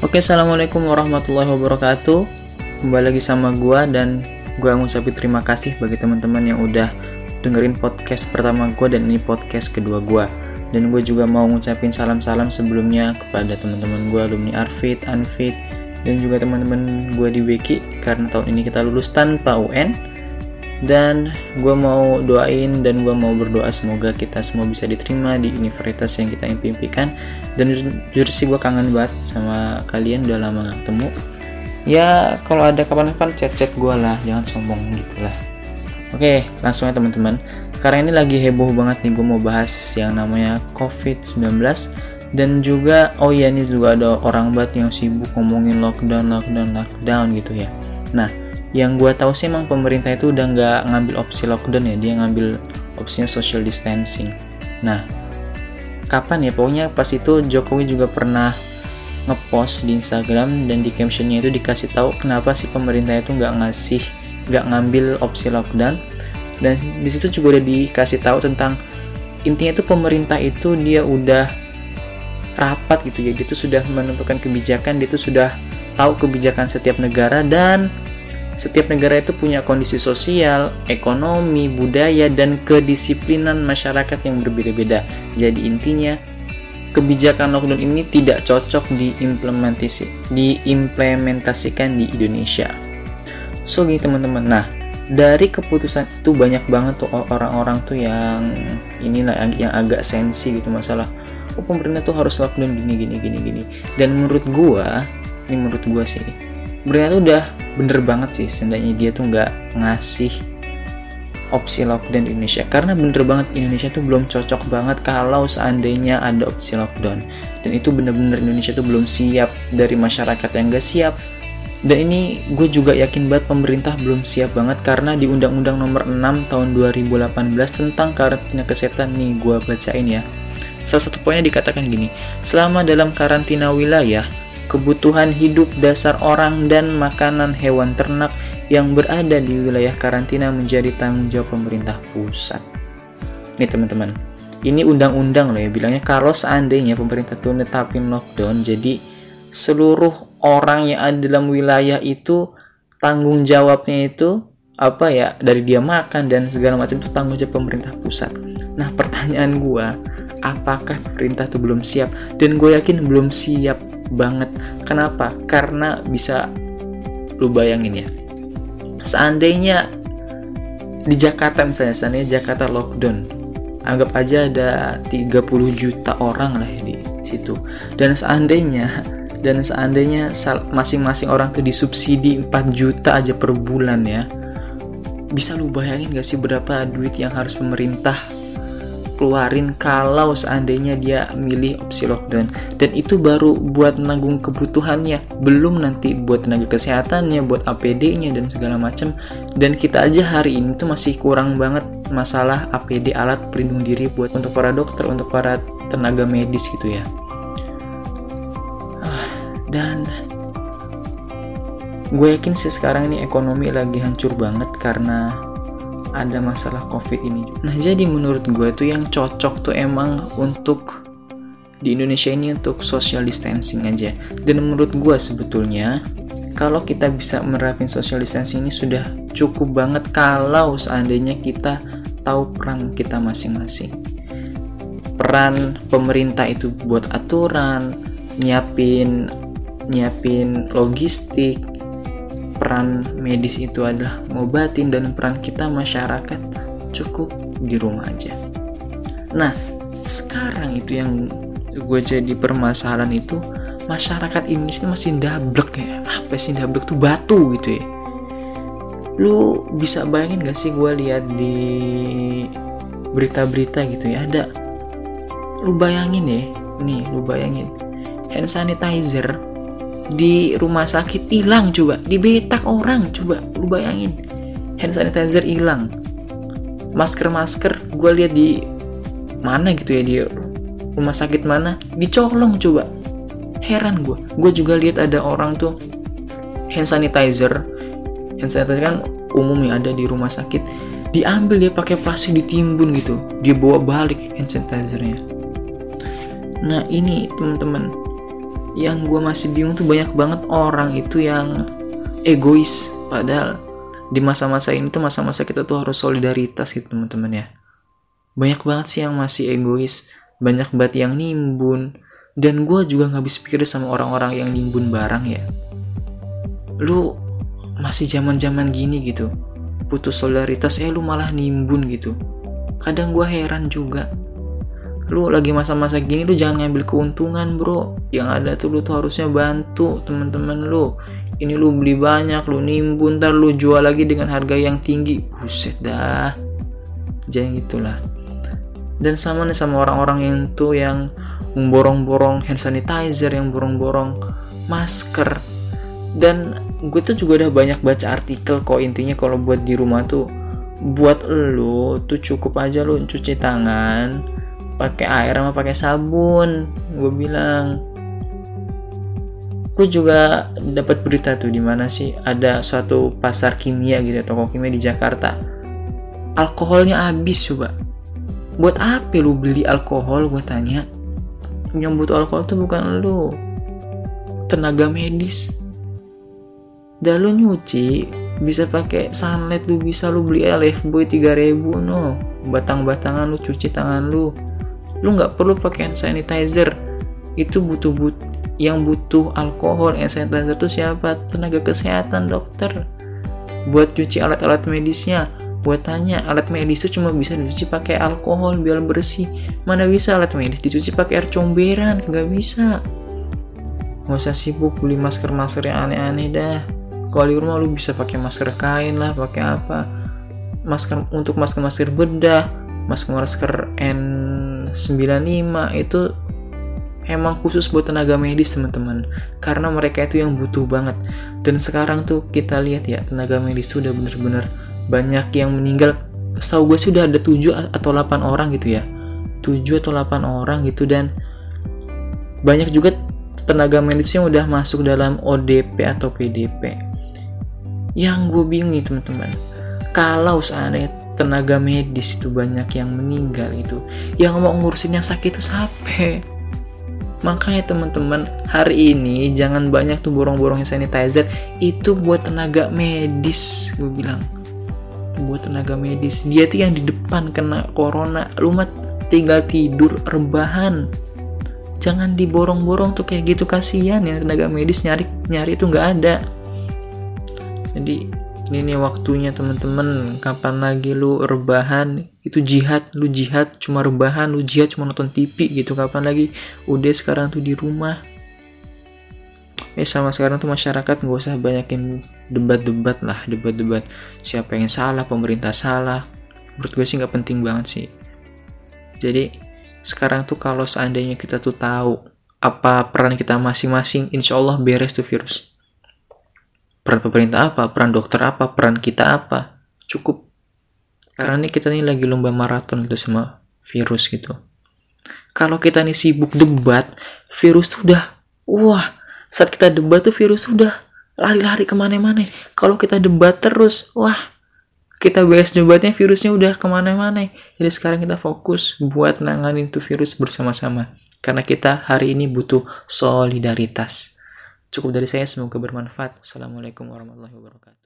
Oke, assalamualaikum warahmatullahi wabarakatuh. Kembali lagi sama gua dan gua ngucapin terima kasih bagi teman-teman yang udah dengerin podcast pertama gua dan ini podcast kedua gua. Dan gue juga mau ngucapin salam-salam sebelumnya kepada teman-teman gue alumni Arfit, Anfit, dan juga teman-teman gue di Wiki karena tahun ini kita lulus tanpa UN dan gue mau doain dan gue mau berdoa semoga kita semua bisa diterima di universitas yang kita impikan. Dan jujur sih gue kangen banget sama kalian udah lama ketemu. Ya kalau ada kapan-kapan chat-chat gue lah jangan sombong gitu lah. Oke langsung ya teman-teman. Karena ini lagi heboh banget nih gue mau bahas yang namanya covid-19 dan juga oh iya ini juga ada orang banget yang sibuk ngomongin lockdown lockdown lockdown gitu ya. Nah yang gue tahu sih emang pemerintah itu udah nggak ngambil opsi lockdown ya dia ngambil opsinya social distancing. Nah kapan ya? Pokoknya pas itu Jokowi juga pernah ngepost di Instagram dan di captionnya itu dikasih tahu kenapa sih pemerintah itu nggak ngasih nggak ngambil opsi lockdown. Dan di situ juga udah dikasih tahu tentang intinya itu pemerintah itu dia udah rapat gitu ya. Dia itu sudah menentukan kebijakan dia itu sudah tahu kebijakan setiap negara dan setiap negara itu punya kondisi sosial, ekonomi, budaya, dan kedisiplinan masyarakat yang berbeda-beda. Jadi intinya, kebijakan lockdown ini tidak cocok diimplementasi, diimplementasikan di Indonesia. So gini teman-teman, nah dari keputusan itu banyak banget tuh orang-orang tuh yang inilah yang, agak sensi gitu masalah oh pemerintah tuh harus lockdown gini gini gini gini dan menurut gua ini menurut gua sih pemerintah tuh udah bener banget sih seandainya dia tuh nggak ngasih opsi lockdown di Indonesia. Karena bener banget Indonesia tuh belum cocok banget kalau seandainya ada opsi lockdown. Dan itu bener-bener Indonesia tuh belum siap dari masyarakat yang gak siap. Dan ini gue juga yakin banget pemerintah belum siap banget karena di Undang-Undang Nomor 6 Tahun 2018 tentang karantina kesehatan nih gue bacain ya. Salah satu poinnya dikatakan gini, selama dalam karantina wilayah, kebutuhan hidup dasar orang dan makanan hewan ternak yang berada di wilayah karantina menjadi tanggung jawab pemerintah pusat. Nih teman-teman, ini undang-undang loh ya bilangnya kalau seandainya pemerintah tuh netapin lockdown, jadi seluruh orang yang ada dalam wilayah itu tanggung jawabnya itu apa ya dari dia makan dan segala macam itu tanggung jawab pemerintah pusat. Nah pertanyaan gua, apakah pemerintah tuh belum siap? Dan gue yakin belum siap banget. Kenapa? Karena bisa lu bayangin ya. Seandainya di Jakarta misalnya, seandainya Jakarta lockdown, anggap aja ada 30 juta orang lah di situ. Dan seandainya dan seandainya masing-masing orang tuh disubsidi 4 juta aja per bulan ya. Bisa lu bayangin gak sih berapa duit yang harus pemerintah keluarin kalau seandainya dia milih opsi lockdown. Dan itu baru buat menanggung kebutuhannya belum nanti buat tenaga kesehatannya buat APD-nya dan segala macam dan kita aja hari ini tuh masih kurang banget masalah APD alat pelindung diri buat untuk para dokter untuk para tenaga medis gitu ya. Ah, dan gue yakin sih sekarang ini ekonomi lagi hancur banget karena ada masalah covid ini nah jadi menurut gue tuh yang cocok tuh emang untuk di Indonesia ini untuk social distancing aja. Dan menurut gue sebetulnya kalau kita bisa menerapin social distancing ini sudah cukup banget kalau seandainya kita tahu peran kita masing-masing. Peran pemerintah itu buat aturan nyiapin nyiapin logistik peran medis itu adalah ngobatin dan peran kita masyarakat cukup di rumah aja. Nah, sekarang itu yang gue jadi permasalahan itu masyarakat Indonesia masih dablek ya. Apa sih dablek tuh batu gitu ya. Lu bisa bayangin gak sih gue lihat di berita-berita gitu ya ada lu bayangin ya nih lu bayangin hand sanitizer di rumah sakit hilang coba dibetak orang coba lu bayangin. Hand sanitizer hilang. Masker masker gue lihat di mana gitu ya di rumah sakit mana dicolong coba. Heran gue gue juga lihat ada orang tuh hand sanitizer hand sanitizer kan umum yang ada di rumah sakit. Diambil dia pakai plastik ditimbun gitu. Dia bawa balik hand sanitizernya. Nah ini teman-teman yang gue masih bingung tuh banyak banget orang itu yang egois. Padahal di masa-masa ini tuh masa-masa kita tuh harus solidaritas gitu teman-teman ya. Banyak banget sih yang masih egois. Banyak banget yang nimbun. Dan gue juga nggak bisa pikir sama orang-orang yang nimbun barang ya. Lu masih zaman zaman gini gitu putus solidaritas eh lu malah nimbun gitu. Kadang gue heran juga lu lagi masa-masa gini lu jangan ngambil keuntungan bro. Yang ada tuh lu tuh harusnya bantu teman-teman lu. Ini lu beli banyak lu nimbun ntar lu jual lagi dengan harga yang tinggi. Buset dah. Jangan gitulah dan sama nih sama orang-orang yang tuh yang memborong-borong hand sanitizer yang borong-borong masker. Dan gue tuh juga udah banyak baca artikel kok intinya kalau buat di rumah tuh. Buat lo tuh cukup aja lo cuci tangan pakai air sama pakai sabun gue bilang. Gue juga dapat berita tuh di mana sih ada suatu pasar kimia gitu toko kimia di Jakarta. Alkoholnya habis coba. Buat apa lu beli alkohol? Gue tanya. Yang butuh alkohol tuh bukan lu. Tenaga medis. Dan lu nyuci bisa pakai sunlight lu bisa lu beli Lifebuoy 3000 no. Batang-batangan lu cuci tangan lu lu nggak perlu pakai hand sanitizer. Itu butuh but yang butuh alkohol hand sanitizer itu siapa? Tenaga kesehatan dokter. Buat cuci alat-alat medisnya. Buat tanya alat medis itu cuma bisa dicuci pakai alkohol biar bersih. Mana bisa alat medis dicuci pakai air comberan? Nggak bisa. Nggak usah sibuk beli masker masker yang aneh-aneh dah. Kalau di rumah lu bisa pakai masker kain lah pakai apa? Masker untuk masker masker bedah masker masker N95 itu emang khusus buat tenaga medis teman-teman. Karena mereka itu yang butuh banget. Dan sekarang tuh kita lihat ya tenaga medis tuh udah bener-bener banyak yang meninggal. Setahu gue sih udah ada 7 atau 8 orang gitu ya. 7 atau 8 orang gitu dan banyak juga tenaga medis yang udah masuk dalam ODP atau PDP yang gue bingung nih teman-teman. Kalau seandainya tenaga medis itu banyak yang meninggal itu. Yang mau ngurusin yang sakit itu sampai makanya teman-teman hari ini jangan banyak tuh borong-borong sanitizer. Itu buat tenaga medis gue bilang. Buat tenaga medis. Dia tuh yang di depan kena corona. Lu mah tinggal tidur rebahan. Jangan diborong-borong tuh kayak gitu. Kasihan ya tenaga medis nyari nyari itu nggak ada. Jadi ini nih waktunya teman-teman. Kapan lagi lu rebahan? Itu jihad lu jihad cuma rebahan lu jihad cuma nonton TV gitu. Kapan lagi? Udah sekarang tuh di rumah. Eh sama sekarang tuh masyarakat nggak usah banyakin debat-debat lah debat-debat siapa yang salah pemerintah salah. Menurut gue sih nggak penting banget sih. Jadi sekarang tuh kalau seandainya kita tuh tahu apa peran kita masing-masing insya Allah beres tuh virus peran pemerintah apa peran dokter apa peran kita apa? Cukup. Karena ini kita nih lagi lomba maraton gitu sama virus gitu. Kalau kita nih sibuk debat virus tuh udah wah saat kita debat tuh virus udah lari-lari ke mana-mana. Kalau kita debat terus wah kita bahas debatnya virusnya udah ke mana-mana. Jadi sekarang kita fokus buat nanganin tuh virus bersama-sama. Karena kita hari ini butuh solidaritas Cukup dari saya, semoga bermanfaat. Assalamualaikum warahmatullahi wabarakatuh.